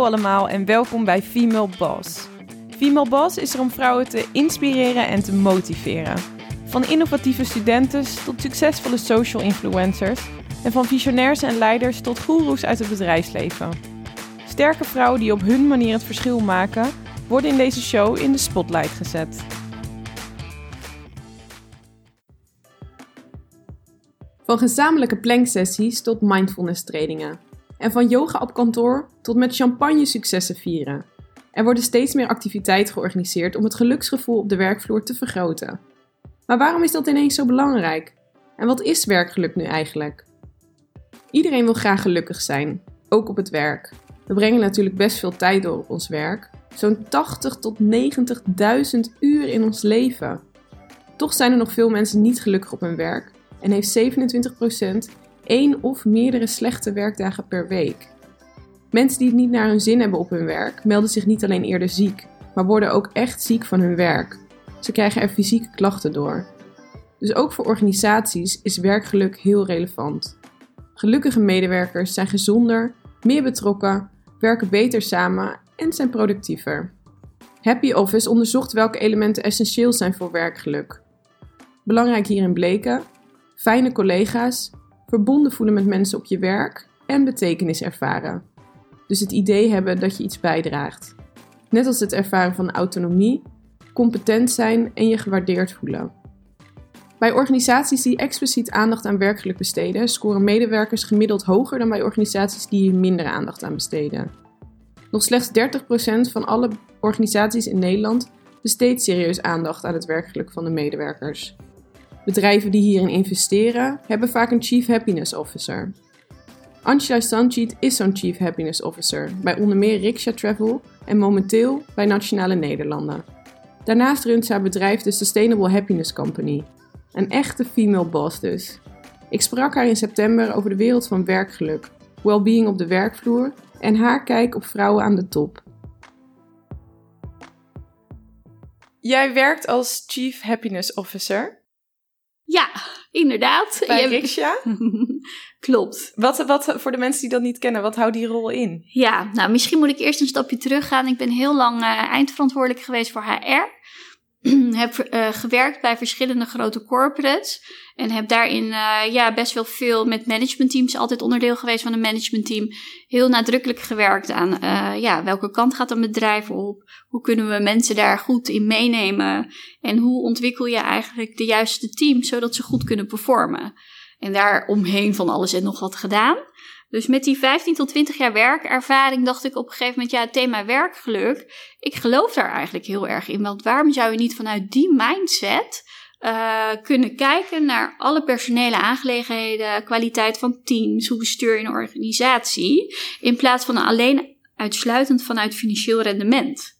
Hallo allemaal en welkom bij Female Boss. Female Boss is er om vrouwen te inspireren en te motiveren. Van innovatieve studenten tot succesvolle social influencers en van visionairs en leiders tot goeroes uit het bedrijfsleven. Sterke vrouwen die op hun manier het verschil maken, worden in deze show in de spotlight gezet. Van gezamenlijke planksessies tot mindfulness trainingen. En van yoga op kantoor tot met champagne successen vieren. Er worden steeds meer activiteiten georganiseerd om het geluksgevoel op de werkvloer te vergroten. Maar waarom is dat ineens zo belangrijk? En wat is werkgeluk nu eigenlijk? Iedereen wil graag gelukkig zijn, ook op het werk. We brengen natuurlijk best veel tijd door op ons werk. Zo'n 80 tot 90.000 uur in ons leven. Toch zijn er nog veel mensen niet gelukkig op hun werk en heeft 27% één of meerdere slechte werkdagen per week. Mensen die het niet naar hun zin hebben op hun werk melden zich niet alleen eerder ziek, maar worden ook echt ziek van hun werk. Ze krijgen er fysieke klachten door. Dus ook voor organisaties is werkgeluk heel relevant. Gelukkige medewerkers zijn gezonder, meer betrokken, werken beter samen en zijn productiever. Happy Office onderzocht welke elementen essentieel zijn voor werkgeluk. Belangrijk hierin bleken fijne collega's, verbonden voelen met mensen op je werk en betekenis ervaren. Dus het idee hebben dat je iets bijdraagt. Net als het ervaren van autonomie, competent zijn en je gewaardeerd voelen. Bij organisaties die expliciet aandacht aan werkgeluk besteden, scoren medewerkers gemiddeld hoger dan bij organisaties die hier minder aandacht aan besteden. Nog slechts 30% van alle organisaties in Nederland besteedt serieus aandacht aan het werkgeluk van de medewerkers. Bedrijven die hierin investeren, hebben vaak een Chief Happiness Officer. Angela Sanchit is zo'n Chief Happiness Officer bij onder meer Riksha Travel en momenteel bij Nationale Nederlanden. Daarnaast runt haar bedrijf de Sustainable Happiness Company. Een echte female boss dus. Ik sprak haar in september over de wereld van werkgeluk, well-being op de werkvloer en haar kijk op vrouwen aan de top. Jij werkt als Chief Happiness Officer. Ja, inderdaad. Bij Riksha? Klopt. Wat, wat, voor de mensen die dat niet kennen, wat houdt die rol in? Ja, nou misschien moet ik eerst een stapje teruggaan. Ik ben heel lang uh, eindverantwoordelijk geweest voor HR. heb uh, gewerkt bij verschillende grote corporates. En heb daarin uh, ja, best wel veel met managementteams, altijd onderdeel geweest van een managementteam. Heel nadrukkelijk gewerkt aan uh, ja, welke kant gaat een bedrijf op? Hoe kunnen we mensen daar goed in meenemen? En hoe ontwikkel je eigenlijk de juiste team zodat ze goed kunnen performen? En daar omheen van alles en nog wat gedaan. Dus met die 15 tot 20 jaar werkervaring dacht ik op een gegeven moment, ja, het thema werkgeluk, ik geloof daar eigenlijk heel erg in. Want waarom zou je niet vanuit die mindset uh, kunnen kijken naar alle personele aangelegenheden, kwaliteit van teams, hoe bestuur je een organisatie, in plaats van alleen uitsluitend vanuit financieel rendement.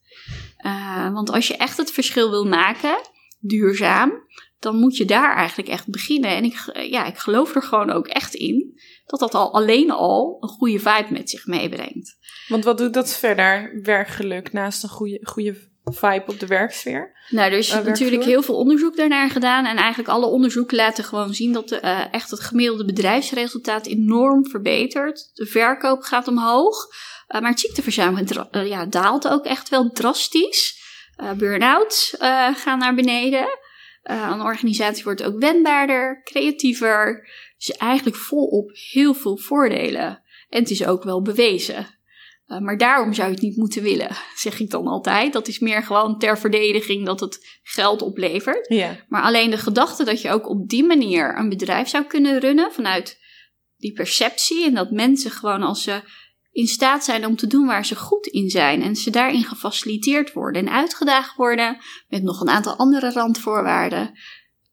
Uh, want als je echt het verschil wil maken, duurzaam, dan moet je daar eigenlijk echt beginnen. En ik, ja, ik geloof er gewoon ook echt in dat dat al alleen al een goede vibe met zich meebrengt. Want wat doet dat verder, werkgeluk, naast een goede, goede vibe op de werksfeer? Nou, er is uh, natuurlijk heel veel onderzoek daarnaar gedaan. En eigenlijk alle onderzoeken laten gewoon zien dat de, uh, echt het gemiddelde bedrijfsresultaat enorm verbetert. De verkoop gaat omhoog. Uh, maar het ziekteverzuim ja, daalt ook echt wel drastisch. Burn-outs gaan naar beneden. een organisatie wordt ook wendbaarder, creatiever. Dus eigenlijk volop heel veel voordelen. En het is ook wel bewezen. Uh, maar daarom zou je het niet moeten willen, zeg ik dan altijd. Dat is meer gewoon ter verdediging dat het geld oplevert. Ja. Maar alleen de gedachte dat je ook op die manier een bedrijf zou kunnen runnen vanuit die perceptie. En dat mensen gewoon als ze in staat zijn om te doen waar ze goed in zijn. En ze daarin gefaciliteerd worden en uitgedaagd worden met nog een aantal andere randvoorwaarden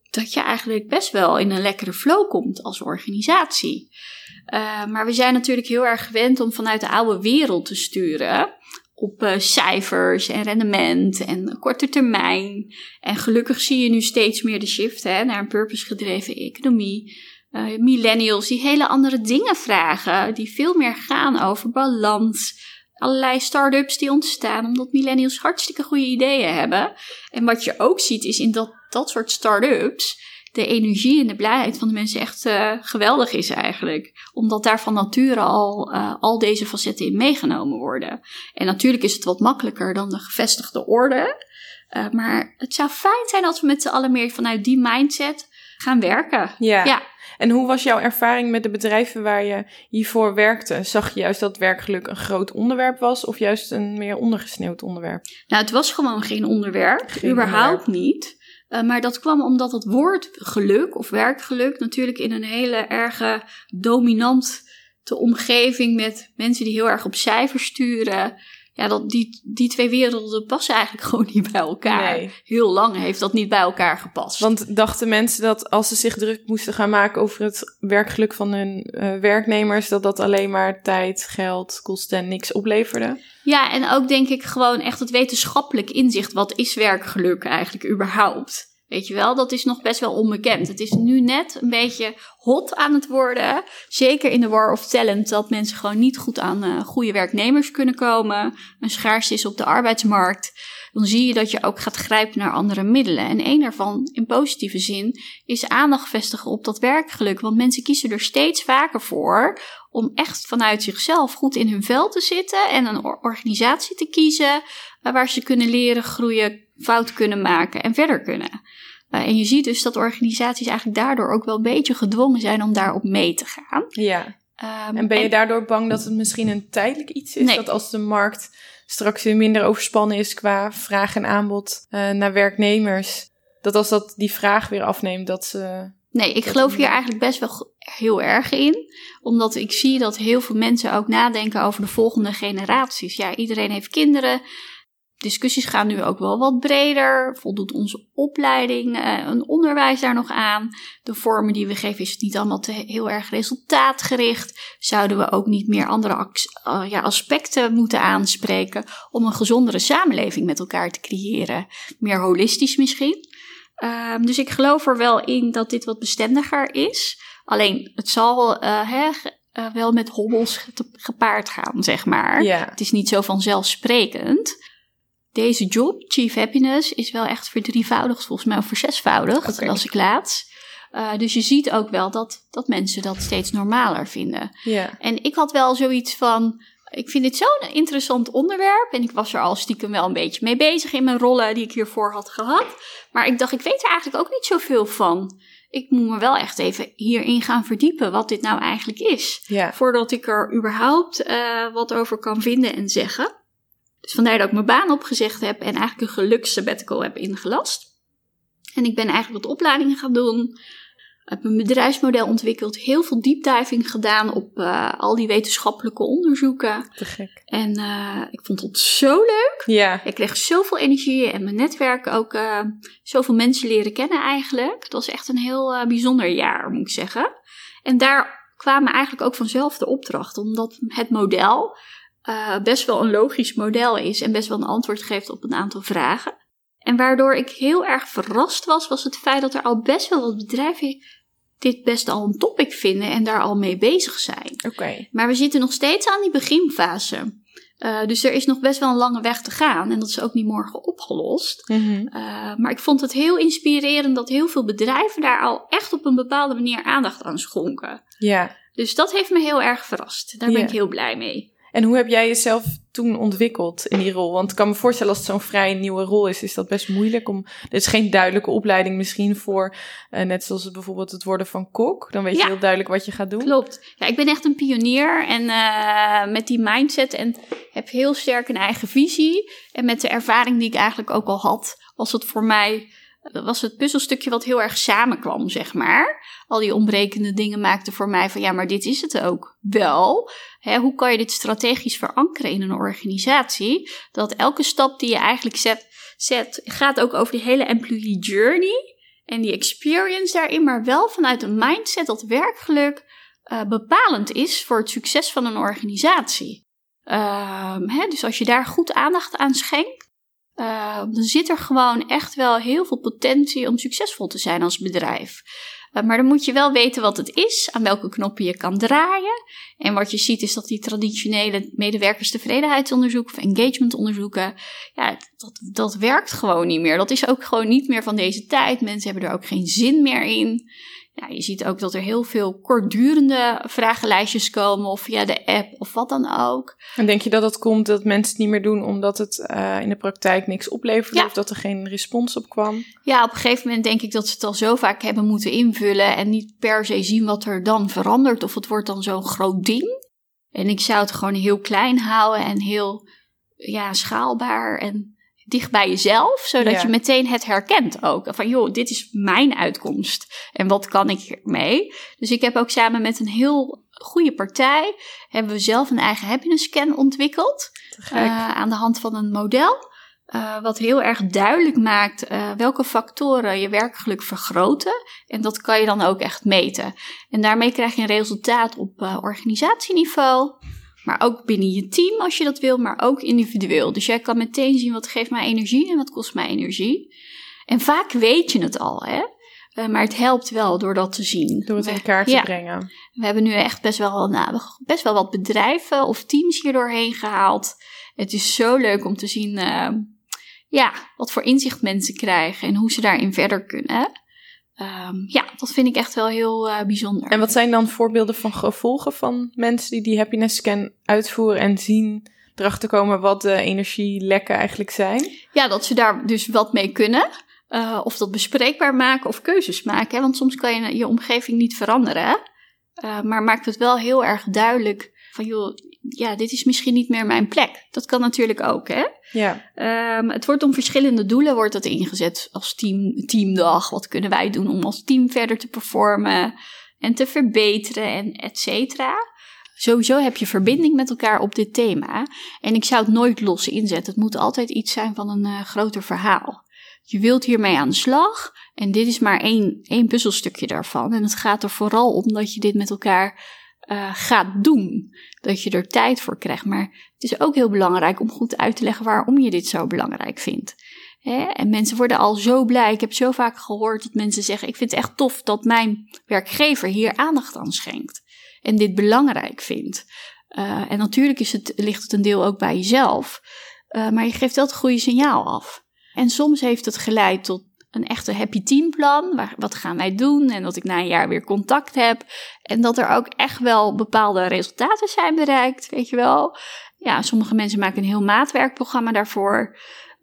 dat je eigenlijk best wel in een lekkere flow komt als organisatie. Uh, maar we zijn natuurlijk heel erg gewend om vanuit de oude wereld te sturen. Op uh, cijfers en rendement en korte termijn. En gelukkig zie je nu steeds meer de shift hè, naar een purpose-gedreven economie. Uh, millennials die hele andere dingen vragen, die veel meer gaan over balans, allerlei start-ups die ontstaan omdat millennials hartstikke goede ideeën hebben. En wat je ook ziet is in dat, dat soort start-ups, de energie en de blijheid van de mensen echt uh, geweldig is eigenlijk. Omdat daar van nature al, uh, al deze facetten in meegenomen worden. En natuurlijk is het wat makkelijker dan de gevestigde orde. Uh, maar het zou fijn zijn als we met z'n allen meer vanuit die mindset gaan werken. Ja. ja. En hoe was jouw ervaring met de bedrijven waar je hiervoor werkte? Zag je juist dat werkgeluk een groot onderwerp was of juist een meer ondergesneeuwd onderwerp? Nou, het was gewoon geen onderwerp. Geen überhaupt onderwerp. niet. Uh, maar dat kwam omdat het woord geluk of werkgeluk natuurlijk in een hele erge dominante omgeving met mensen die heel erg op cijfers sturen ja, dat, die, die twee werelden passen eigenlijk gewoon niet bij elkaar. Nee. Heel lang heeft dat niet bij elkaar gepast. Want dachten mensen dat als ze zich druk moesten gaan maken over het werkgeluk van hun uh, werknemers, dat dat alleen maar tijd, geld, kosten en niks opleverde? Ja, en ook denk ik gewoon echt het wetenschappelijk inzicht. Wat is werkgeluk eigenlijk überhaupt? Weet je wel, dat is nog best wel onbekend. Het is nu net een beetje hot aan het worden. Zeker in de war of talent, dat mensen gewoon niet goed aan uh, goede werknemers kunnen komen. Een schaarste is op de arbeidsmarkt. Dan zie je dat je ook gaat grijpen naar andere middelen. En een daarvan, in positieve zin, is aandacht vestigen op dat werkgeluk. Want mensen kiezen er steeds vaker voor om echt vanuit zichzelf goed in hun vel te zitten en een organisatie te kiezen eh, waar ze kunnen leren, groeien, fout kunnen maken en verder kunnen. Uh, en je ziet dus dat organisaties eigenlijk daardoor ook wel een beetje gedwongen zijn om daarop mee te gaan. Ja. Um, en ben je daardoor bang dat het misschien een tijdelijk iets is? Nee. Dat als de markt straks weer minder overspannen is qua vraag en aanbod uh, naar werknemers, dat als dat die vraag weer afneemt, dat ze. Nee, ik geloof hier eigenlijk best wel heel erg in. Omdat ik zie dat heel veel mensen ook nadenken over de volgende generaties. Ja, iedereen heeft kinderen discussies gaan nu ook wel wat breder. Voldoet onze opleiding uh, een onderwijs daar nog aan? De vormen die we geven is het niet allemaal te heel erg resultaatgericht. Zouden we ook niet meer andere uh, ja, aspecten moeten aanspreken om een gezondere samenleving met elkaar te creëren? Meer holistisch misschien. Uh, dus ik geloof er wel in dat dit wat bestendiger is. Alleen het zal uh, hè, wel met hobbels gepaard gaan, zeg maar. Het is niet zo vanzelfsprekend deze job, Chief Happiness, is wel echt verdrievoudigd, volgens mij, of verzesvoudigd, okay. als ik laatst. Uh, dus je ziet ook wel dat, dat mensen dat steeds normaler vinden. En ik had wel zoiets van, ik vind dit zo'n interessant onderwerp. En ik was er al stiekem wel een beetje mee bezig in mijn rollen die ik hiervoor had gehad. Maar ik dacht, ik weet er eigenlijk ook niet zoveel van. Ik moet me wel echt even hierin gaan verdiepen wat dit nou eigenlijk is. Voordat ik er überhaupt uh, wat over kan vinden en zeggen. Dus vandaar dat ik mijn baan opgezegd heb en eigenlijk een gelukssabbatical heb ingelast. En ik ben eigenlijk wat opleidingen gaan doen. Heb een bedrijfsmodel ontwikkeld, heel veel deepdiving gedaan op uh, al die wetenschappelijke onderzoeken. Te gek. En uh, ik vond het zo leuk. Ja. Ik kreeg zoveel energie en mijn netwerk ook uh, zoveel mensen leren kennen eigenlijk. Het was echt een heel bijzonder jaar, moet ik zeggen. En daar kwamen eigenlijk ook vanzelf de opdrachten, omdat het model uh, best wel een logisch model is en best wel een antwoord geeft op een aantal vragen. En waardoor ik heel erg verrast was, was het feit dat er al best wel wat bedrijven dit best al een topic vinden en daar al mee bezig zijn. Oké. Okay. Maar we zitten nog steeds aan die beginfase. Uh, dus er is nog best wel een lange weg te gaan en dat is ook niet morgen opgelost. Mm -hmm. uh, maar ik vond het heel inspirerend dat heel veel bedrijven daar al echt op een bepaalde manier aandacht aan schonken. Ja. Dus dat heeft me heel erg verrast. Daar ben ik heel blij mee. En hoe heb jij jezelf toen ontwikkeld in die rol? Want ik kan me voorstellen als het zo'n vrij nieuwe rol is, is dat best moeilijk om. Er is geen duidelijke opleiding misschien voor, uh, net zoals het bijvoorbeeld het worden van kok. Dan weet ja, je heel duidelijk wat je gaat doen. Klopt. Ja, ik ben echt een pionier en uh, met die mindset en heb heel sterk een eigen visie. En met de ervaring die ik eigenlijk ook al had, was het voor mij dat was het puzzelstukje wat heel erg samenkwam, zeg maar. Al die ontbrekende dingen maakten voor mij van ja, maar dit is het ook wel. Hè, hoe kan je dit strategisch verankeren in een organisatie? Dat elke stap die je eigenlijk zet, zet gaat ook over die hele employee journey en die experience daarin, maar wel vanuit een mindset dat werkgeluk uh, bepalend is voor het succes van een organisatie. Uh, hè, dus als je daar goed aandacht aan schenkt, uh, dan zit er gewoon echt wel heel veel potentie om succesvol te zijn als bedrijf. Eh, maar dan moet je wel weten wat het is, aan welke knoppen je kan draaien. En wat je ziet is dat die traditionele medewerkerstevredenheidsonderzoeken of engagementonderzoeken, ja, dat, dat werkt gewoon niet meer. Dat is ook gewoon niet meer van deze tijd. Mensen hebben er ook geen zin meer in. Ja, je ziet ook dat er heel veel kortdurende vragenlijstjes komen of via de app of wat dan ook. En denk je dat het komt dat mensen het niet meer doen omdat het uh, in de praktijk niks opleverde of dat er geen respons op kwam? Ja, op een gegeven moment denk ik dat ze het al zo vaak hebben moeten invullen en niet per se zien wat er dan verandert of het wordt dan zo'n groot ding. En ik zou het gewoon heel klein houden en heel ja, schaalbaar en dicht bij jezelf, zodat je meteen het herkent ook. Van joh, dit is mijn uitkomst en wat kan ik hiermee? Dus ik heb ook samen met een heel goede partij, hebben we zelf een eigen happiness scan ontwikkeld. Uh, aan de hand van een model. Uh, wat heel erg duidelijk maakt uh, welke factoren je werkgeluk vergroten. En dat kan je dan ook echt meten. En daarmee krijg je een resultaat op organisatieniveau. Maar ook binnen je team als je dat wil, maar ook individueel. Dus jij kan meteen zien wat geeft mij energie en wat kost mij energie. En vaak weet je het al, hè? Uh, maar het helpt wel door dat te zien. Door het in elkaar te brengen. We hebben nu echt best wel, nou, best wel wat bedrijven of teams hier doorheen gehaald. Het is zo leuk om te zien uh, ja, wat voor inzicht mensen krijgen en hoe ze daarin verder kunnen. Um, ja, dat vind ik echt wel heel uh, bijzonder. En wat zijn dan voorbeelden van gevolgen van mensen die die happiness scan uitvoeren en zien erachter komen wat de energielekken eigenlijk zijn? Ja, dat ze daar dus wat mee kunnen. Uh, of dat bespreekbaar maken of keuzes maken. Hè? Want soms kan je je omgeving niet veranderen. Uh, maar maakt het wel heel erg duidelijk van joh, ja, dit is misschien niet meer mijn plek. Dat kan natuurlijk ook, hè? Ja. Um, het wordt om verschillende doelen wordt het ingezet als team, teamdag. Wat kunnen wij doen om als team verder te performen en te verbeteren en et cetera. Sowieso heb je verbinding met elkaar op dit thema. En ik zou het nooit los inzetten. Het moet altijd iets zijn van een uh, groter verhaal. Je wilt hiermee aan de slag en dit is maar één, één puzzelstukje daarvan. En het gaat er vooral om dat je dit met elkaar uh, gaat doen. Dat je er tijd voor krijgt. Maar het is ook heel belangrijk om goed uit te leggen waarom je dit zo belangrijk vindt. Hè? En mensen worden al zo blij. Ik heb zo vaak gehoord dat mensen zeggen: Ik vind het echt tof dat mijn werkgever hier aandacht aan schenkt. En dit belangrijk vindt. Uh, en natuurlijk is het, ligt het een deel ook bij jezelf. Uh, maar je geeft wel het goede signaal af. En soms heeft het geleid tot een echte happy teamplan. Waar, wat gaan wij doen? En dat ik na een jaar weer contact heb. En dat er ook echt wel bepaalde resultaten zijn bereikt, weet je wel. Ja, sommige mensen maken een heel maatwerkprogramma daarvoor.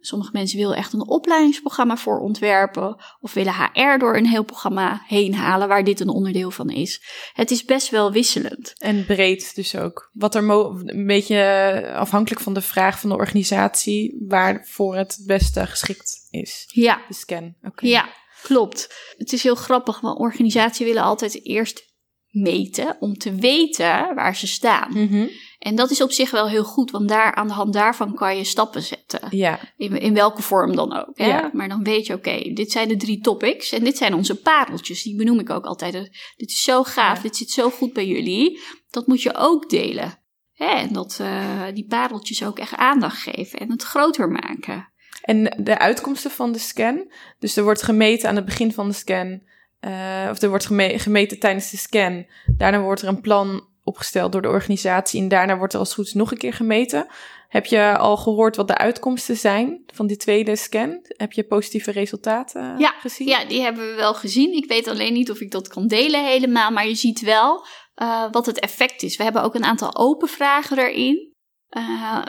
Sommige mensen willen echt een opleidingsprogramma voor ontwerpen. Of willen HR door een heel programma heen halen waar dit een onderdeel van is. Het is best wel wisselend. En breed dus ook. Wat er een beetje afhankelijk van de vraag van de organisatie waarvoor het het beste geschikt is. Ja. De scan. Okay. Ja, klopt. Het is heel grappig, want organisaties willen altijd eerst meten om te weten waar ze staan. Mm -hmm. En dat is op zich wel heel goed, want daar, aan de hand daarvan kan je stappen zetten. Ja. In, in welke vorm dan ook. Hè? Ja. Maar dan weet je, oké, dit zijn de drie topics en dit zijn onze pareltjes. Die benoem ik ook altijd. Dit is zo gaaf, ja. dit zit zo goed bij jullie. Dat moet je ook delen. Hè? En dat, uh, die pareltjes ook echt aandacht geven en het groter maken. En de uitkomsten van de scan, dus er wordt gemeten aan het begin van de scan, uh, of er wordt gemeten tijdens de scan. Daarna wordt er een plan opgesteld door de organisatie en daarna wordt er als het goed is nog een keer gemeten. Heb je al gehoord wat de uitkomsten zijn van die tweede scan? Heb je positieve resultaten ja, gezien? Ja, die hebben we wel gezien. Ik weet alleen niet of ik dat kan delen helemaal, maar je ziet wel uh, wat het effect is. We hebben ook een aantal open vragen erin. Uh,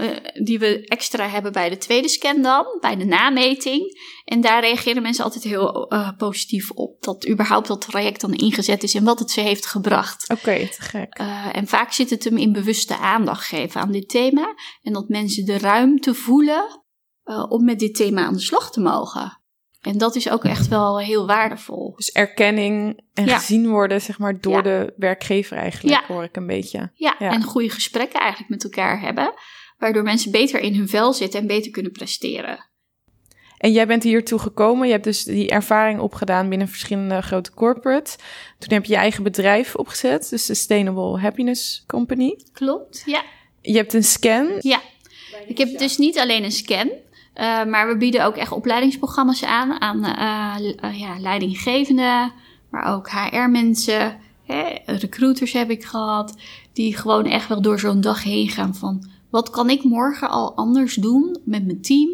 die we extra hebben bij de tweede scan dan, bij de nameting. En daar reageren mensen altijd heel uh, positief op. Dat überhaupt dat traject dan ingezet is en wat het ze heeft gebracht. Oké, okay, te gek. Uh, en vaak zit het hem in bewuste aandacht geven aan dit thema. En dat mensen de ruimte voelen om met dit thema aan de slag te mogen. En dat is ook echt wel heel waardevol. Dus erkenning en ja. gezien worden, zeg maar, door ja. de werkgever eigenlijk, ja. hoor ik een beetje. Ja, en goede gesprekken eigenlijk met elkaar hebben. Waardoor mensen beter in hun vel zitten en beter kunnen presteren. En jij bent hiertoe gekomen. Je hebt dus die ervaring opgedaan binnen verschillende grote corporates. Toen heb je je eigen bedrijf opgezet, de Sustainable Happiness Company. Klopt, ja. Je hebt een scan. Ja. Ik heb dus niet alleen een scan. Uh, maar we bieden ook echt opleidingsprogramma's aan aan uh, ja, leidinggevenden, maar ook HR-mensen, recruiters heb ik gehad, die gewoon echt wel door zo'n dag heen gaan van wat kan ik morgen al anders doen met mijn team,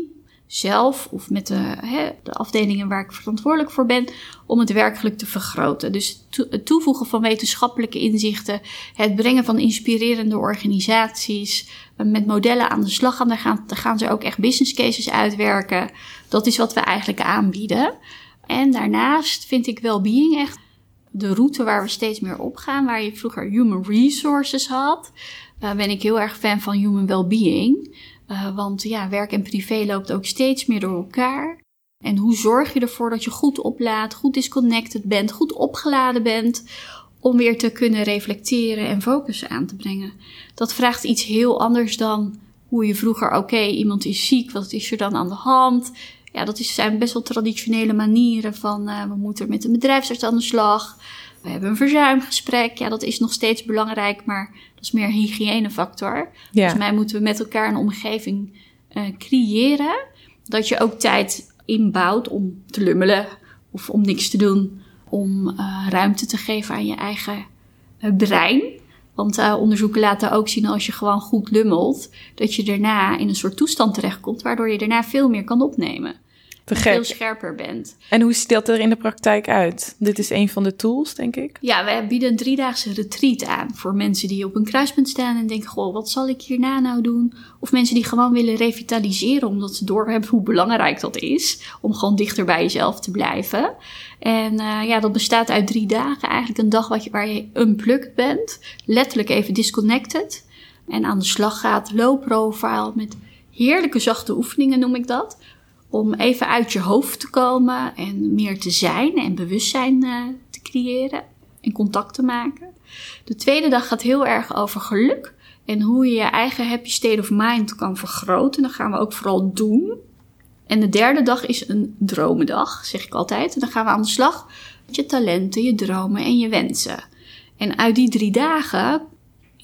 zelf of met de, de afdelingen waar ik verantwoordelijk voor ben, om het werkelijk te vergroten. Dus het toevoegen van wetenschappelijke inzichten, het brengen van inspirerende organisaties, eh, met modellen aan de slag gaan. Daar gaan, ze ook echt business cases uitwerken. Dat is wat we eigenlijk aanbieden. En daarnaast vind ik well-being echt de route waar we steeds meer op gaan. Waar je vroeger human resources had, ben ik heel erg fan van human well-being. Uh, want ja, werk en privé loopt ook steeds meer door elkaar. En hoe zorg je ervoor dat je goed oplaadt, goed disconnected bent, goed opgeladen bent, om weer te kunnen reflecteren en focus aan te brengen? Dat vraagt iets heel anders dan hoe je vroeger, oké, iemand is ziek, wat is er dan aan de hand? Ja, dat is, zijn best wel traditionele manieren van uh, we moeten met een bedrijfsarts aan de slag. We hebben een verzuimgesprek. Ja, dat is nog steeds belangrijk, maar dat is meer een hygiënefactor. Ja. Volgens mij moeten we met elkaar een omgeving uh, creëren. Dat je ook tijd inbouwt om te lummelen of om niks te doen. Om uh, ruimte te geven aan je eigen uh, brein. Want uh, onderzoeken laten ook zien als je gewoon goed lummelt, dat je daarna in een soort toestand terechtkomt, waardoor je daarna veel meer kan opnemen. Te veel scherper bent. En hoe ziet dat er in de praktijk uit? Dit is een van de tools, denk ik. Ja, wij bieden een driedaagse retreat aan voor mensen die op een kruispunt staan en denken: Goh, wat zal ik hierna nou doen? Of mensen die gewoon willen revitaliseren, omdat ze doorhebben hoe belangrijk dat is. Om gewoon dichter bij jezelf te blijven. En uh, ja, dat bestaat uit drie dagen. Eigenlijk een dag wat je, waar je unplugged bent. Letterlijk even disconnected. En aan de slag gaat. Low profile met heerlijke zachte oefeningen noem ik dat om even uit je hoofd te komen en meer te zijn en bewustzijn uh, te creëren en contact te maken. De tweede dag gaat heel erg over geluk en hoe je je eigen happy state of mind kan vergroten. Dat gaan we ook vooral doen. En de derde dag is een dromendag, zeg ik altijd. En dan gaan we aan de slag met je talenten, je dromen en je wensen. En uit die drie dagen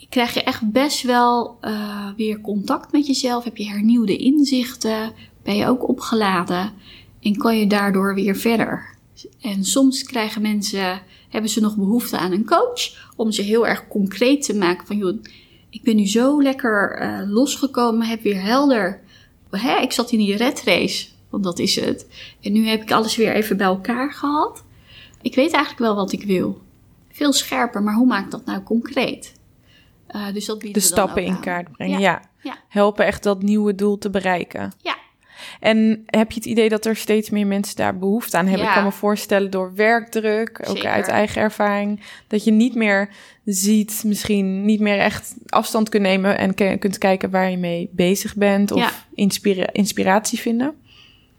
krijg je echt best wel uh, weer contact met jezelf. Heb je hernieuwde inzichten, ben je ook opgeladen en kan je daardoor weer verder. En soms krijgen mensen, hebben ze nog behoefte aan een coach om ze heel erg concreet te maken van joh, ik ben nu zo lekker uh, losgekomen, heb weer helder. Hè, ik zat in die red race, want dat is het. En nu heb ik alles weer even bij elkaar gehad. Ik weet eigenlijk wel wat ik wil. Veel scherper, maar hoe maak ik dat nou concreet? Uh, dus dat de stappen in kaart brengen, ja. ja. Helpen echt dat nieuwe doel te bereiken. Ja, en heb je het idee dat er steeds meer mensen daar behoefte aan hebben? Ik kan me voorstellen door werkdruk, ook uit eigen ervaring, dat je niet meer ziet, misschien niet meer echt afstand kunt nemen en kunt kijken waar je mee bezig bent of inspiratie vinden.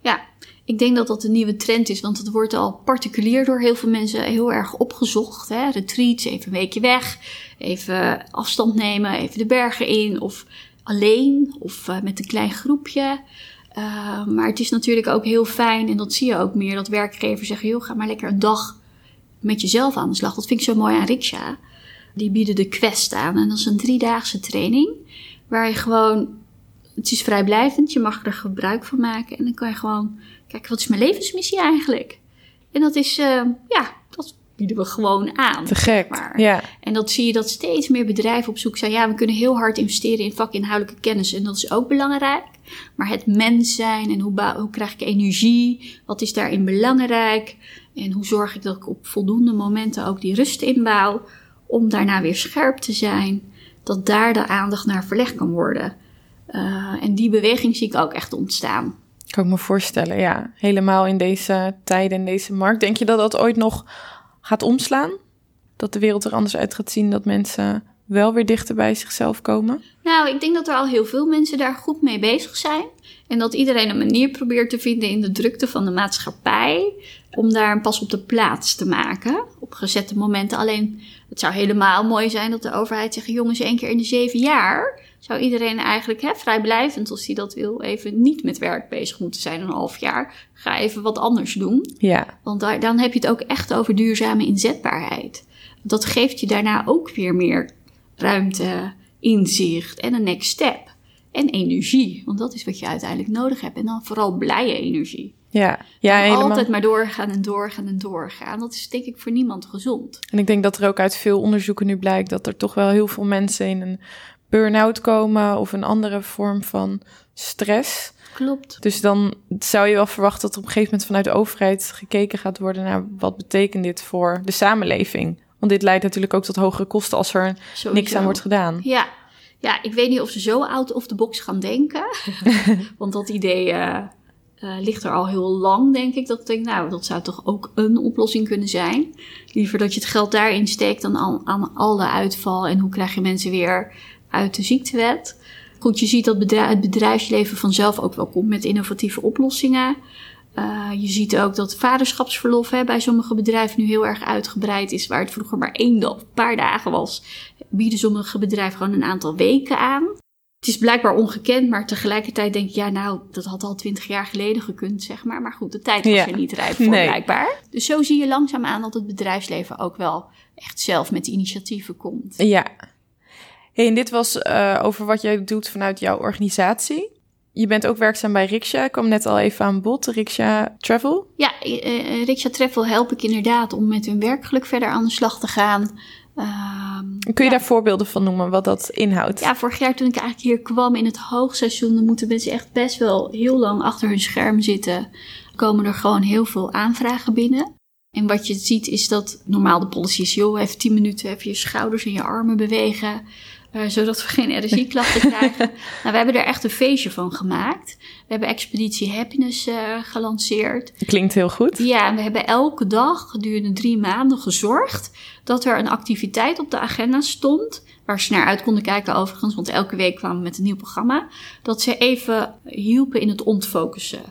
Ja, ik denk dat dat een nieuwe trend is, want het wordt al particulier door heel veel mensen heel erg opgezocht. Hè? Retreats, even een weekje weg, even afstand nemen, even de bergen in of alleen of uh, met een klein groepje. Uh, maar het is natuurlijk ook heel fijn, en dat zie je ook meer, dat werkgevers zeggen: joh, ga maar lekker een dag met jezelf aan de slag. Dat vind ik zo mooi aan Riksha. Die bieden de Quest aan. En dat is een driedaagse training. Waar je gewoon. Het is vrijblijvend, je mag er gebruik van maken. En dan kan je gewoon kijken: wat is mijn levensmissie eigenlijk? En dat is, uh, ja, bieden we gewoon aan. Te gek. maar. Ja. En dat zie je dat steeds meer bedrijven op zoek zijn. Ja, we kunnen heel hard investeren in vakinhoudelijke kennis. En dat is ook belangrijk. Maar het mens zijn en hoe, hoe krijg ik energie? Wat is daarin belangrijk? En hoe zorg ik dat ik op voldoende momenten ook die rust inbouw? Om daarna weer scherp te zijn. Dat daar de aandacht naar verlegd kan worden. Uh, en die beweging zie ik ook echt ontstaan. Kan ik me voorstellen, ja. Helemaal in deze tijden, in deze markt. Denk je dat dat ooit nog gaat omslaan? Dat de wereld er anders uit gaat zien, dat mensen wel weer dichter bij zichzelf komen? Nou, ik denk dat er al heel veel mensen daar goed mee bezig zijn. En dat iedereen een manier probeert te vinden in de drukte van de maatschappij. om daar een pas op de plaats te maken. Op gezette momenten. Alleen, het zou helemaal mooi zijn dat de overheid zegt: jongens, één keer in de zeven jaar. Zou iedereen eigenlijk hè, vrijblijvend, als hij dat wil, even niet met werk bezig moeten zijn. Een half jaar. Ga even wat anders doen. Ja. Want daar, dan heb je het ook echt over duurzame inzetbaarheid. Dat geeft je daarna ook weer meer ruimte, inzicht en een next step. En energie, want dat is wat je uiteindelijk nodig hebt. En dan vooral blije energie. Ja, ja En helemaal. Altijd maar doorgaan en doorgaan en doorgaan. Dat is denk ik voor niemand gezond. En ik denk dat er ook uit veel onderzoeken nu blijkt dat er toch wel heel veel mensen in een burn-out komen of een andere vorm van stress. Klopt. Dus dan zou je wel verwachten dat er op een gegeven moment vanuit de overheid gekeken gaat worden naar wat betekent dit voor de samenleving. Want dit leidt natuurlijk ook tot hogere kosten als er Sowieso. niks aan wordt gedaan. Ja. ja, ik weet niet of ze zo out of the box gaan denken. Want dat idee eh, eh, ligt er al heel lang, denk ik. Dat ik denk, nou, dat zou toch ook een oplossing kunnen zijn. Liever dat je het geld daarin steekt dan aan, aan alle uitval. En hoe krijg je mensen weer uit de ziektewet. Goed, je ziet dat bedrijf, het bedrijfsleven vanzelf ook wel komt met innovatieve oplossingen. Uh, je ziet ook dat vaderschapsverlof hè, bij sommige bedrijven nu heel erg uitgebreid is. Waar het vroeger maar één dag, een paar dagen was, bieden sommige bedrijven gewoon een aantal weken aan. Het is blijkbaar ongekend, maar tegelijkertijd denk ik, ja, nou, dat had al twintig jaar geleden gekund, zeg maar. Maar goed, de tijd was Ja. er niet rijp voor, Nee. blijkbaar. Dus zo zie je langzaamaan dat het bedrijfsleven ook wel echt zelf met initiatieven komt. Ja. Hey, en dit was eh, over wat jij doet vanuit jouw organisatie. Je bent ook werkzaam bij Riksha. Ik kwam net al even aan bod, Riksha Travel. Ja, uh, Riksha Travel help ik inderdaad om met hun werkgeluk verder aan de slag te gaan. Ehm, Kun je ja. daar voorbeelden van noemen, wat dat inhoudt? Ja, vorig jaar toen ik eigenlijk hier kwam in het hoogseizoen, dan moeten mensen echt best wel heel lang achter hun scherm zitten. Komen er gewoon heel veel aanvragen binnen. En wat je ziet is dat normaal de policy is, joh, even 10 minuten even je schouders en je armen bewegen. Eh, zodat we geen energieklachten krijgen. Nou, we hebben er echt een feestje van gemaakt. We hebben Expeditie Happiness eh, gelanceerd. Klinkt heel goed. Ja, en we hebben elke dag gedurende drie maanden gezorgd dat er een activiteit op de agenda stond. Waar ze naar uit konden kijken overigens, want elke week kwamen we met een nieuw programma. Dat ze even hielpen in het ontfocussen.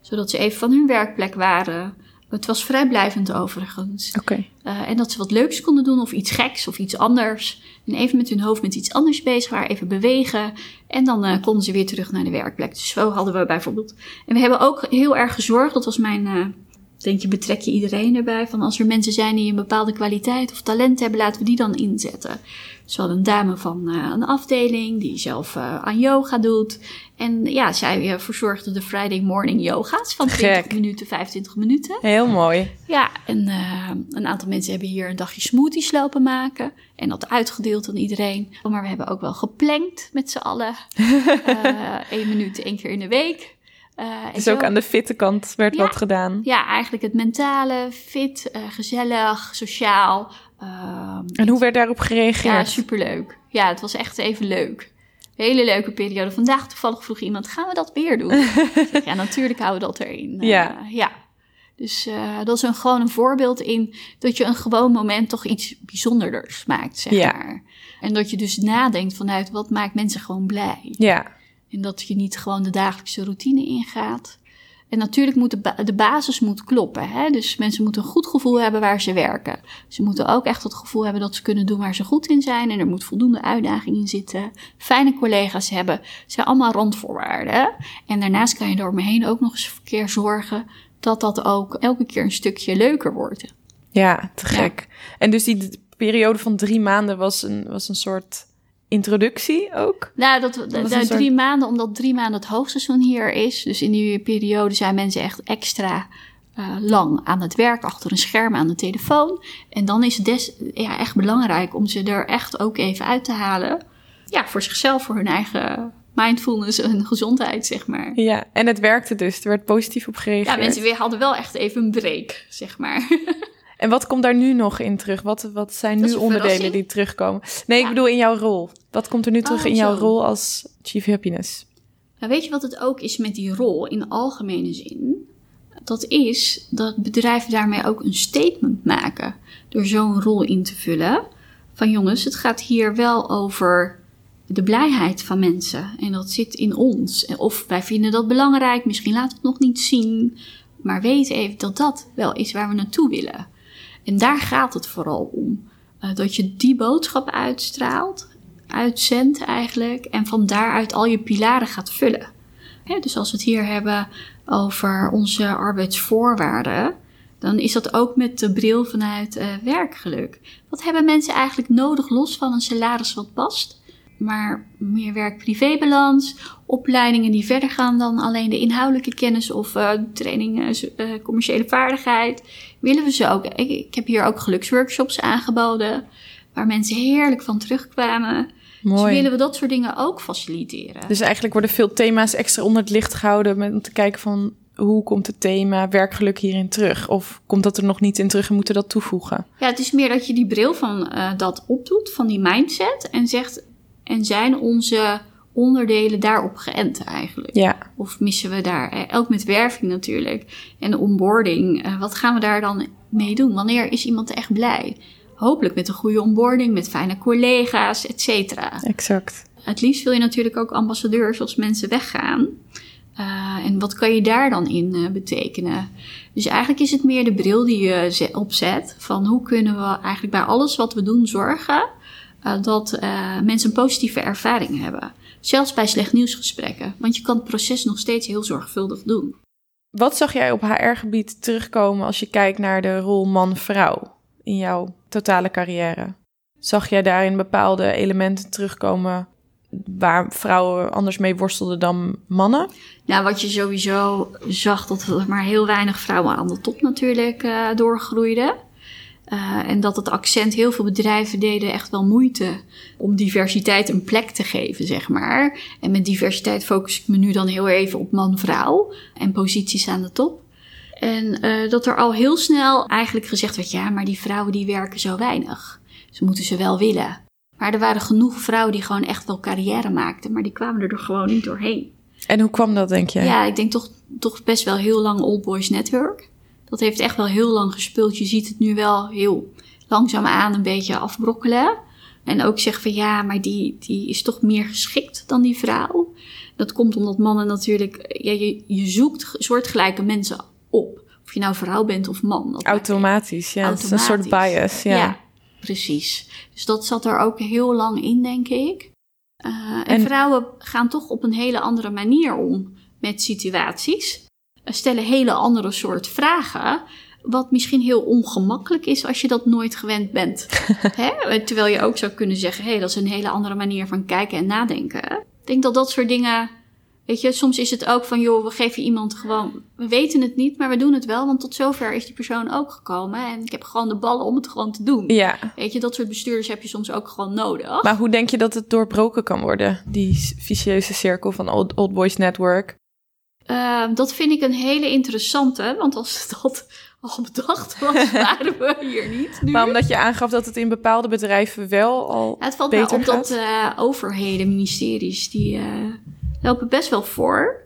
Zodat ze even van hun werkplek waren. Het was vrijblijvend overigens. Oké. Uh, en dat ze wat leuks konden doen of iets geks of iets anders. En even met hun hoofd met iets anders bezig waren, even bewegen. En dan uh, konden ze weer terug naar de werkplek. Dus zo hadden we bijvoorbeeld. En we hebben ook heel erg gezorgd, dat was mijn. Uh, denk je, betrek je iedereen erbij. Van als er mensen zijn die een bepaalde kwaliteit of talent hebben, laten we die dan inzetten. We hadden een dame van uh, een afdeling die zelf uh, aan yoga doet. En ja, zij uh, verzorgde de Friday morning yoga's van 20 Gek. minuten, 25 minuten. Heel mooi. Ja, en uh, een aantal mensen hebben hier een dagje smoothies lopen maken. En dat uitgedeeld aan iedereen. Maar we hebben ook wel geplankt met z'n allen. Eén minuut, één keer in de week. Uh, dus ook aan de fitte kant werd Ja. wat gedaan. Ja, eigenlijk het mentale, fit, uh, gezellig, sociaal. Uh, En hoe werd daarop gereageerd? ja, superleuk. Ja, het was echt even leuk. Hele leuke periode. Vandaag toevallig vroeg iemand, gaan we dat weer doen? Zeg, ja, natuurlijk houden we dat erin. Uh, Ja. ja. Dus uh, dat is een, gewoon een voorbeeld in dat je een gewoon moment toch iets bijzonders maakt, zeg Ja. maar. En dat je dus nadenkt vanuit wat maakt mensen gewoon blij. Ja, En dat je niet gewoon de dagelijkse routine ingaat. En natuurlijk moet de, ba- de basis moet kloppen. Hè? Dus mensen moeten een goed gevoel hebben waar ze werken. Ze moeten ook echt het gevoel hebben dat ze kunnen doen waar ze goed in zijn. En er moet voldoende uitdaging in zitten. Fijne collega's hebben. Het zijn allemaal randvoorwaarden. hè? En daarnaast kan je door me heen ook nog eens een keer zorgen dat dat ook elke keer een stukje leuker wordt. ja, te gek. En dus die periode van drie maanden was een, was een soort introductie ook? Nou, dat, dat drie soort- maanden, omdat drie maanden het hoogseizoen hier is. Dus in die periode zijn mensen echt extra eh, lang aan het werk, achter een scherm aan de telefoon. En dan is het des, ja, echt belangrijk om ze er echt ook even uit te halen. Ja, voor zichzelf, voor hun eigen mindfulness en gezondheid, zeg maar. Ja, en het werkte dus. Er werd positief op gereageerd. Ja, mensen weer hadden wel echt even een break, zeg maar. En wat komt daar nu nog in terug? Wat, wat zijn nu onderdelen die terugkomen? Nee, ik bedoel in jouw rol. Wat komt er nu terug Oh, in jouw zo. rol als Chief Happiness? Nou, weet je wat het ook is met die rol in algemene zin? Dat is dat bedrijven daarmee ook een statement maken door zo'n rol in te vullen. Van jongens, het gaat hier wel over de blijheid van mensen. En dat zit in ons. Of wij vinden dat belangrijk, misschien laten we het nog niet zien. Maar weet even dat dat wel is waar we naartoe willen. En daar gaat het vooral om. Eh, dat je die boodschap uitstraalt, uitzendt eigenlijk. En van daaruit al je pilaren gaat vullen. Hè, dus als we het hier hebben over onze arbeidsvoorwaarden, dan is dat ook met de bril vanuit eh, werkgeluk. Wat hebben mensen eigenlijk nodig los van een salaris wat past? Maar meer werk-privébalans. Opleidingen die verder gaan dan alleen de inhoudelijke kennis of uh, training uh, commerciële vaardigheid. Willen we ze ook. Ik, ik, heb hier ook geluksworkshops aangeboden, waar mensen heerlijk van terugkwamen. Mooi. Dus willen we dat soort dingen ook faciliteren. Dus eigenlijk worden veel thema's extra onder het licht gehouden om te kijken van hoe komt het thema werkgeluk hierin terug? Of komt dat er nog niet in terug en moeten dat toevoegen? Ja, het is meer dat je die bril van uh, dat opdoet, van die mindset. En zegt, en zijn onze onderdelen daarop geënt eigenlijk? Ja. Of missen we daar, eh, ook met werving natuurlijk, en onboarding, uh, wat gaan we daar dan mee doen? Wanneer is iemand echt blij? Hopelijk met een goede onboarding, met fijne collega's, et cetera. Exact. Het liefst wil je natuurlijk ook ambassadeurs als mensen weggaan. Uh, en wat kan je daar dan in uh, betekenen? Dus eigenlijk is het meer de bril die je opzet van hoe kunnen we eigenlijk bij alles wat we doen zorgen uh, dat mensen een positieve ervaring hebben. Zelfs bij slecht nieuwsgesprekken, want je kan het proces nog steeds heel zorgvuldig doen. Wat zag jij op HR-gebied terugkomen als je kijkt naar de rol man-vrouw in jouw totale carrière? Zag jij daarin bepaalde elementen terugkomen waar vrouwen anders mee worstelden dan mannen? Nou, wat je sowieso zag, dat er maar heel weinig vrouwen aan de top natuurlijk uh, doorgroeiden. Uh, en dat het accent, heel veel bedrijven deden echt wel moeite om diversiteit een plek te geven, zeg maar. En met diversiteit focus ik me nu dan heel even op man-vrouw en posities aan de top. En uh, dat er al heel snel eigenlijk gezegd werd, ja, maar die vrouwen die werken zo weinig. Ze moeten ze wel willen. Maar er waren genoeg vrouwen die gewoon echt wel carrière maakten, maar die kwamen er gewoon niet doorheen. En hoe kwam dat, denk je? Ja, ik denk toch, toch best wel heel lang Old Boys Network. Dat heeft echt wel heel lang gespeeld. Je ziet het nu wel heel langzaam aan een beetje afbrokkelen. En ook zeggen van ja, maar die, die is toch meer geschikt dan die vrouw. Dat komt omdat mannen natuurlijk, ja, je, je zoekt soortgelijke mensen op. Of je nou vrouw bent of man. Dat Automatisch, ja. Het is een soort bias, ja. ja. Precies. Dus dat zat er ook heel lang in, denk ik. Uh, en, vrouwen gaan toch op een hele andere manier om met situaties. Stellen hele andere soort vragen. Wat misschien heel ongemakkelijk is als je dat nooit gewend bent. Hè? Terwijl je ook zou kunnen zeggen: hé, hey, dat is een hele andere manier van kijken en nadenken. Ik denk dat dat soort dingen Weet je, soms is het ook van, joh, we geven iemand gewoon, we weten het niet, maar we doen het wel, want tot zover is die persoon ook gekomen. En ik heb gewoon de ballen om het gewoon te doen. Ja. Weet je, dat soort bestuurders heb je soms ook gewoon nodig. Maar hoe denk je dat het doorbroken kan worden, die vicieuze cirkel van Old, Old Boys Network? Uh, dat vind ik een hele interessante, want als dat al bedacht was, waren we hier niet. Nu. Maar omdat je aangaf dat het in bepaalde bedrijven wel al. Ja, het valt beter op dat uh, overheden, ministeries, die. Uh, lopen best wel voor.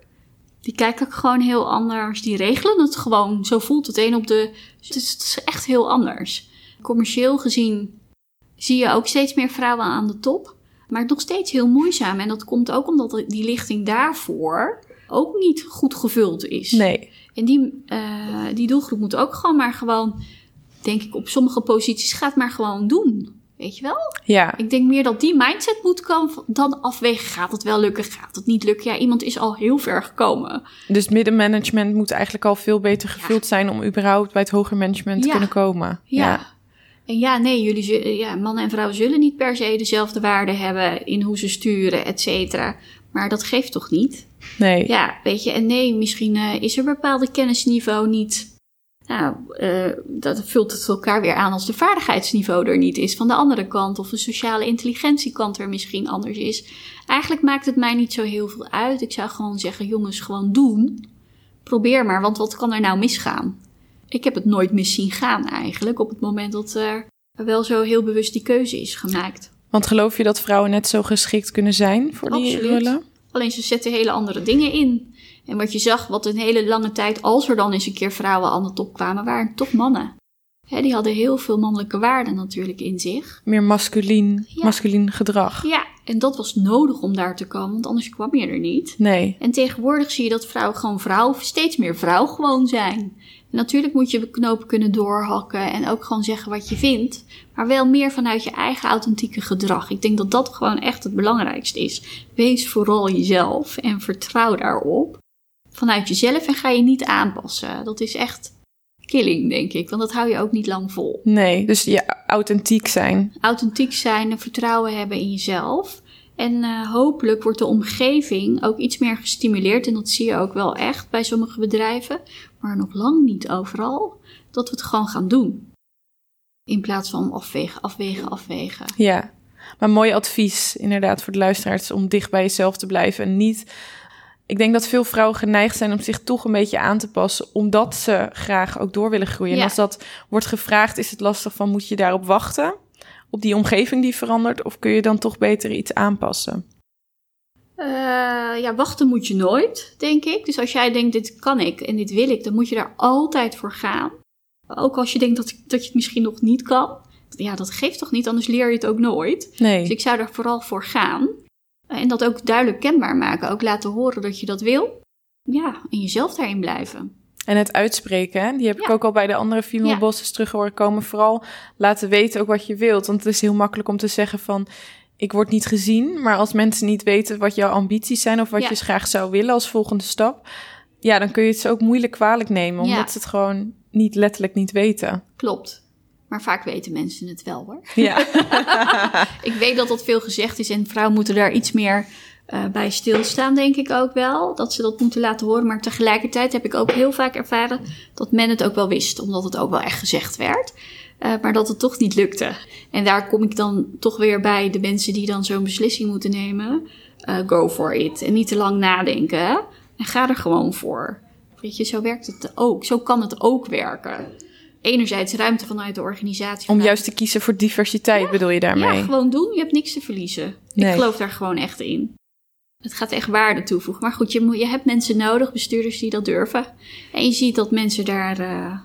Die kijken ook gewoon heel anders. Die regelen het gewoon. Zo voelt het een op de. Het is, het is echt heel anders. Commercieel gezien zie je ook steeds meer vrouwen aan de top. Maar nog steeds heel moeizaam. En dat komt ook omdat die lichting daarvoor ook niet goed gevuld is. Nee. En die, uh, die doelgroep moet ook gewoon maar gewoon, denk ik, op sommige posities gaat maar gewoon doen. Weet je wel? Ja. Ik denk meer dat die mindset moet komen dan afwegen. Gaat het wel lukken? Gaat het niet lukken? Ja, iemand is al heel ver gekomen. Dus middenmanagement moet eigenlijk al veel beter gevuld zijn om überhaupt bij het hoger management te kunnen komen. Ja. ja. En ja, nee, jullie ja, mannen en vrouwen zullen niet per se dezelfde waarde hebben in hoe ze sturen, et cetera. Maar dat geeft toch niet? Nee. Ja, weet je, en nee, misschien uh, is er bepaalde kennisniveau niet nou, uh, dat vult het elkaar weer aan als de vaardigheidsniveau er niet is van de andere kant. Of de sociale intelligentiekant er misschien anders is. Eigenlijk maakt het mij niet zo heel veel uit. Ik zou gewoon zeggen, jongens, gewoon doen. Probeer maar, want wat kan er nou misgaan? Ik heb het nooit mis zien gaan eigenlijk, op het moment dat er wel zo heel bewust die keuze is gemaakt. Want geloof je dat vrouwen net zo geschikt kunnen zijn voor die Absoluut. rollen? Alleen ze zetten hele andere dingen in. En wat je zag, wat een hele lange tijd, als er dan eens een keer vrouwen aan de top kwamen, waren toch mannen. die hadden heel veel mannelijke waarden natuurlijk in zich. Meer ja. masculien gedrag. Ja, en dat was nodig om daar te komen, want anders kwam je er niet. Nee. En tegenwoordig zie je dat vrouwen gewoon vrouw, steeds meer vrouw gewoon zijn. En natuurlijk moet je knopen kunnen doorhakken en ook gewoon zeggen wat je vindt. Maar wel meer vanuit je eigen authentieke gedrag. Ik denk dat dat gewoon echt het belangrijkste is. Wees vooral jezelf en vertrouw daarop vanuit jezelf en ga je niet aanpassen. Dat is echt killing, denk ik. Want dat hou je ook niet lang vol. Nee, dus je authentiek zijn. Authentiek zijn en vertrouwen hebben in jezelf. En uh, hopelijk wordt de omgeving ook iets meer gestimuleerd. En dat zie je ook wel echt bij sommige bedrijven. Maar nog lang niet overal. Dat we het gewoon gaan doen. In plaats van afwegen, afwegen, afwegen. Ja, maar mooi advies inderdaad voor de luisteraars om dicht bij jezelf te blijven. En niet. Ik denk dat veel vrouwen geneigd zijn om zich toch een beetje aan te passen, omdat ze graag ook door willen groeien. En als dat wordt gevraagd, is het lastig van moet je daarop wachten? Op die omgeving die verandert? Of kun je dan toch beter iets aanpassen? Uh, ja, wachten moet je nooit, denk ik. Dus als jij denkt, dit kan ik en dit wil ik, dan moet je daar altijd voor gaan. Ook als je denkt dat, dat je het misschien nog niet kan. Ja, dat geeft toch niet, anders leer je het ook nooit. Nee. Dus ik zou er vooral voor gaan. En dat ook duidelijk kenbaar maken. Ook laten horen dat je dat wil. Ja, en jezelf daarin blijven. En het uitspreken, die heb ik ook al bij de andere female ja. terug horen komen. Vooral laten weten ook wat je wilt. Want het is heel makkelijk om te zeggen van... ik word niet gezien. Maar als mensen niet weten wat jouw ambities zijn... of wat je graag zou willen als volgende stap... ja, dan kun je het ze ook moeilijk kwalijk nemen. Omdat ze het gewoon niet letterlijk niet weten. Klopt. Maar vaak weten mensen het wel hoor. Ja. ik weet dat dat veel gezegd is en vrouwen moeten daar iets meer uh, bij stilstaan, denk ik ook wel. Dat ze dat moeten laten horen. Maar tegelijkertijd heb ik ook heel vaak ervaren dat men het ook wel wist, omdat het ook wel echt gezegd werd. Uh, maar dat het toch niet lukte. En daar kom ik dan toch weer bij de mensen die dan zo'n beslissing moeten nemen. Uh, go for it. En niet te lang nadenken. En ga er gewoon voor. Weet je, zo werkt het ook. Zo kan het ook werken. Enerzijds ruimte vanuit de organisatie. Om juist te kiezen voor diversiteit, bedoel je daarmee? Ja, gewoon doen. Je hebt niks te verliezen. Nee. Ik geloof daar gewoon echt in. Het gaat echt waarde toevoegen. Maar goed, je, moet, je hebt mensen nodig, bestuurders die dat durven. En je ziet dat mensen daar uh,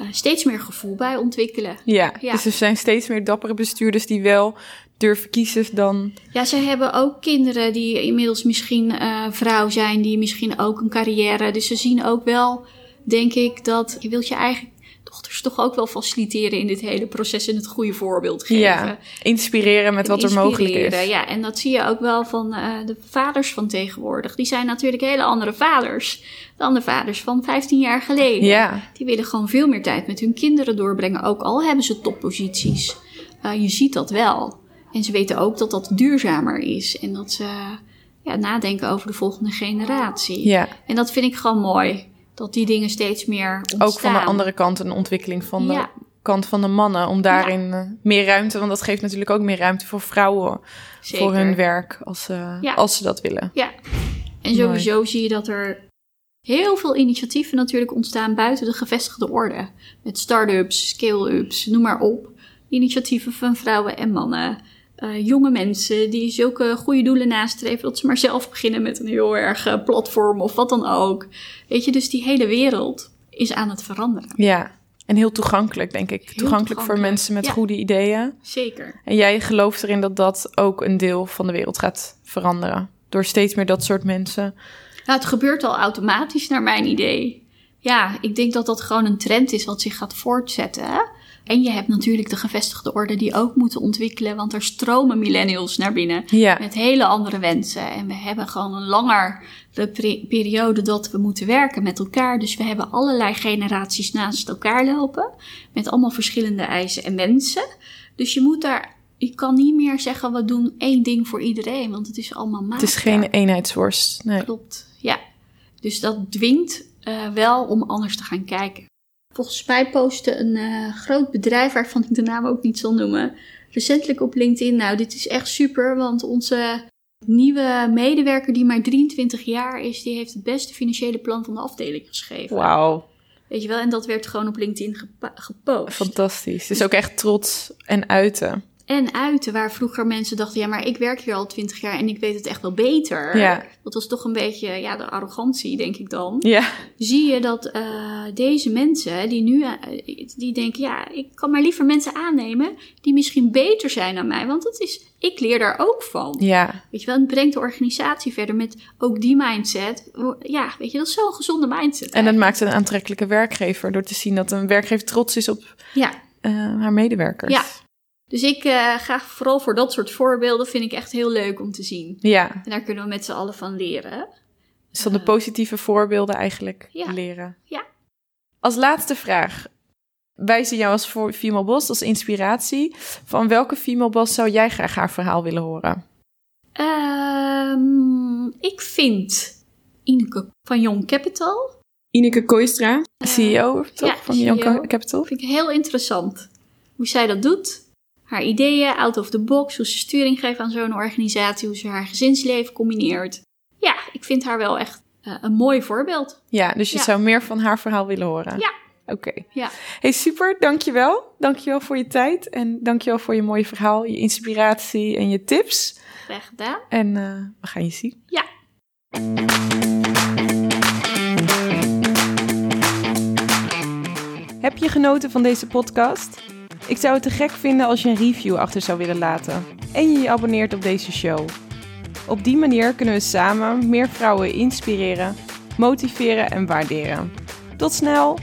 uh, steeds meer gevoel bij ontwikkelen. Ja, ja, dus er zijn steeds meer dappere bestuurders die wel durven kiezen dan... Ja, ze hebben ook kinderen die inmiddels misschien uh, vrouw zijn, die misschien ook een carrière... Dus ze zien ook wel, denk ik, dat je wilt je eigen dochters toch ook wel faciliteren in dit hele proces en het goede voorbeeld geven. Ja, inspireren met wat er mogelijk is. Ja, en dat zie je ook wel van uh, de vaders van tegenwoordig. Die zijn natuurlijk hele andere vaders dan de vaders van 15 jaar geleden. Ja. Die willen gewoon veel meer tijd met hun kinderen doorbrengen, ook al hebben ze topposities. Uh, je ziet dat wel. En ze weten ook dat dat duurzamer is en dat ze ja, nadenken over de volgende generatie. Ja. En dat vind ik gewoon mooi dat die dingen steeds meer ontstaan. Ook van de andere kant een ontwikkeling van de kant van de mannen. Om daarin ja. uh, meer ruimte, want dat geeft natuurlijk ook meer ruimte voor vrouwen. Zeker. Voor hun werk, als, uh, ja. als ze dat willen. Ja, en sowieso Mooi. zie je dat er heel veel initiatieven natuurlijk ontstaan buiten de gevestigde orde. Met start-ups, scale-ups, noem maar op. Initiatieven van vrouwen en mannen. Uh, jonge mensen die zulke goede doelen nastreven, dat ze maar zelf beginnen met een heel erg uh, platform of wat dan ook. Weet je, dus die hele wereld is aan het veranderen. Ja, en heel toegankelijk, denk ik. Toegankelijk, toegankelijk, voor mensen met ja. goede ideeën. Zeker. En jij gelooft erin dat dat ook een deel van de wereld gaat veranderen. Door steeds meer dat soort mensen. Nou, het gebeurt al automatisch, naar mijn idee. Ja, ik denk dat dat gewoon een trend is wat zich gaat voortzetten. En je hebt natuurlijk de gevestigde orde die ook moeten ontwikkelen, want er stromen millennials naar binnen ja. met hele andere wensen. En we hebben gewoon een langere periode dat we moeten werken met elkaar. Dus we hebben allerlei generaties naast elkaar lopen met allemaal verschillende eisen en wensen. Dus je moet daar, je kan niet meer zeggen we doen één ding voor iedereen, want het is allemaal maatbaar. Het is geen eenheidsworst. Nee. Klopt, ja. Dus dat dwingt uh, wel om anders te gaan kijken. Volgens mij postte een uh, groot bedrijf, waarvan ik de naam ook niet zal noemen, recentelijk op LinkedIn. Nou, dit is echt super, want onze nieuwe medewerker, die maar 23 jaar is, die heeft het beste financiële plan van de afdeling geschreven. Wauw. Weet je wel, en dat werd gewoon op LinkedIn gepost. Fantastisch. Dus ook echt trots en uiten en uiten. Waar vroeger mensen dachten, ja, maar ik werk hier al twintig jaar en ik weet het echt wel beter. Ja. Dat was toch een beetje, ja, de arrogantie, denk ik dan. Ja. Zie je dat uh, deze mensen, die nu, uh, die denken, ja, ik kan maar liever mensen aannemen die misschien beter zijn dan mij. Want het is, ik leer daar ook van. Ja. Weet je wel, het brengt de organisatie verder met ook die mindset. Ja, weet je, dat is zo'n gezonde mindset. En dat maakt een aantrekkelijke werkgever door te zien dat een werkgever trots is op ja. uh, haar medewerkers. Ja. Dus ik uh, ga vooral voor dat soort voorbeelden, vind ik echt heel leuk om te zien. Ja. En daar kunnen we met z'n allen van leren. Dus van de positieve voorbeelden eigenlijk ja. leren. Ja. Als laatste vraag. Wij zien jou als female boss, als inspiratie. Van welke female boss zou jij graag haar verhaal willen horen? Um, ik vind Ineke van Young Capital. Ineke Kooistra, uh, CEO toch, ja, van CEO. Young Capital. Vind ik heel interessant hoe zij dat doet. Haar ideeën, out of the box, hoe ze sturing geeft aan zo'n organisatie, hoe ze haar gezinsleven combineert. Ja, ik vind haar wel echt uh, een mooi voorbeeld. Ja, dus je zou meer van haar verhaal willen horen? Ja. Oké. Ja. Hey, super. Dankjewel. Dankjewel voor je tijd. En dankjewel voor je mooie verhaal, je inspiratie en je tips. Graag gedaan. En uh, we gaan je zien. Ja. Heb je genoten van deze podcast? Ik zou het te gek vinden als je een review achter zou willen laten. En je je abonneert op deze show. Op die manier kunnen we samen meer vrouwen inspireren, motiveren en waarderen. Tot snel!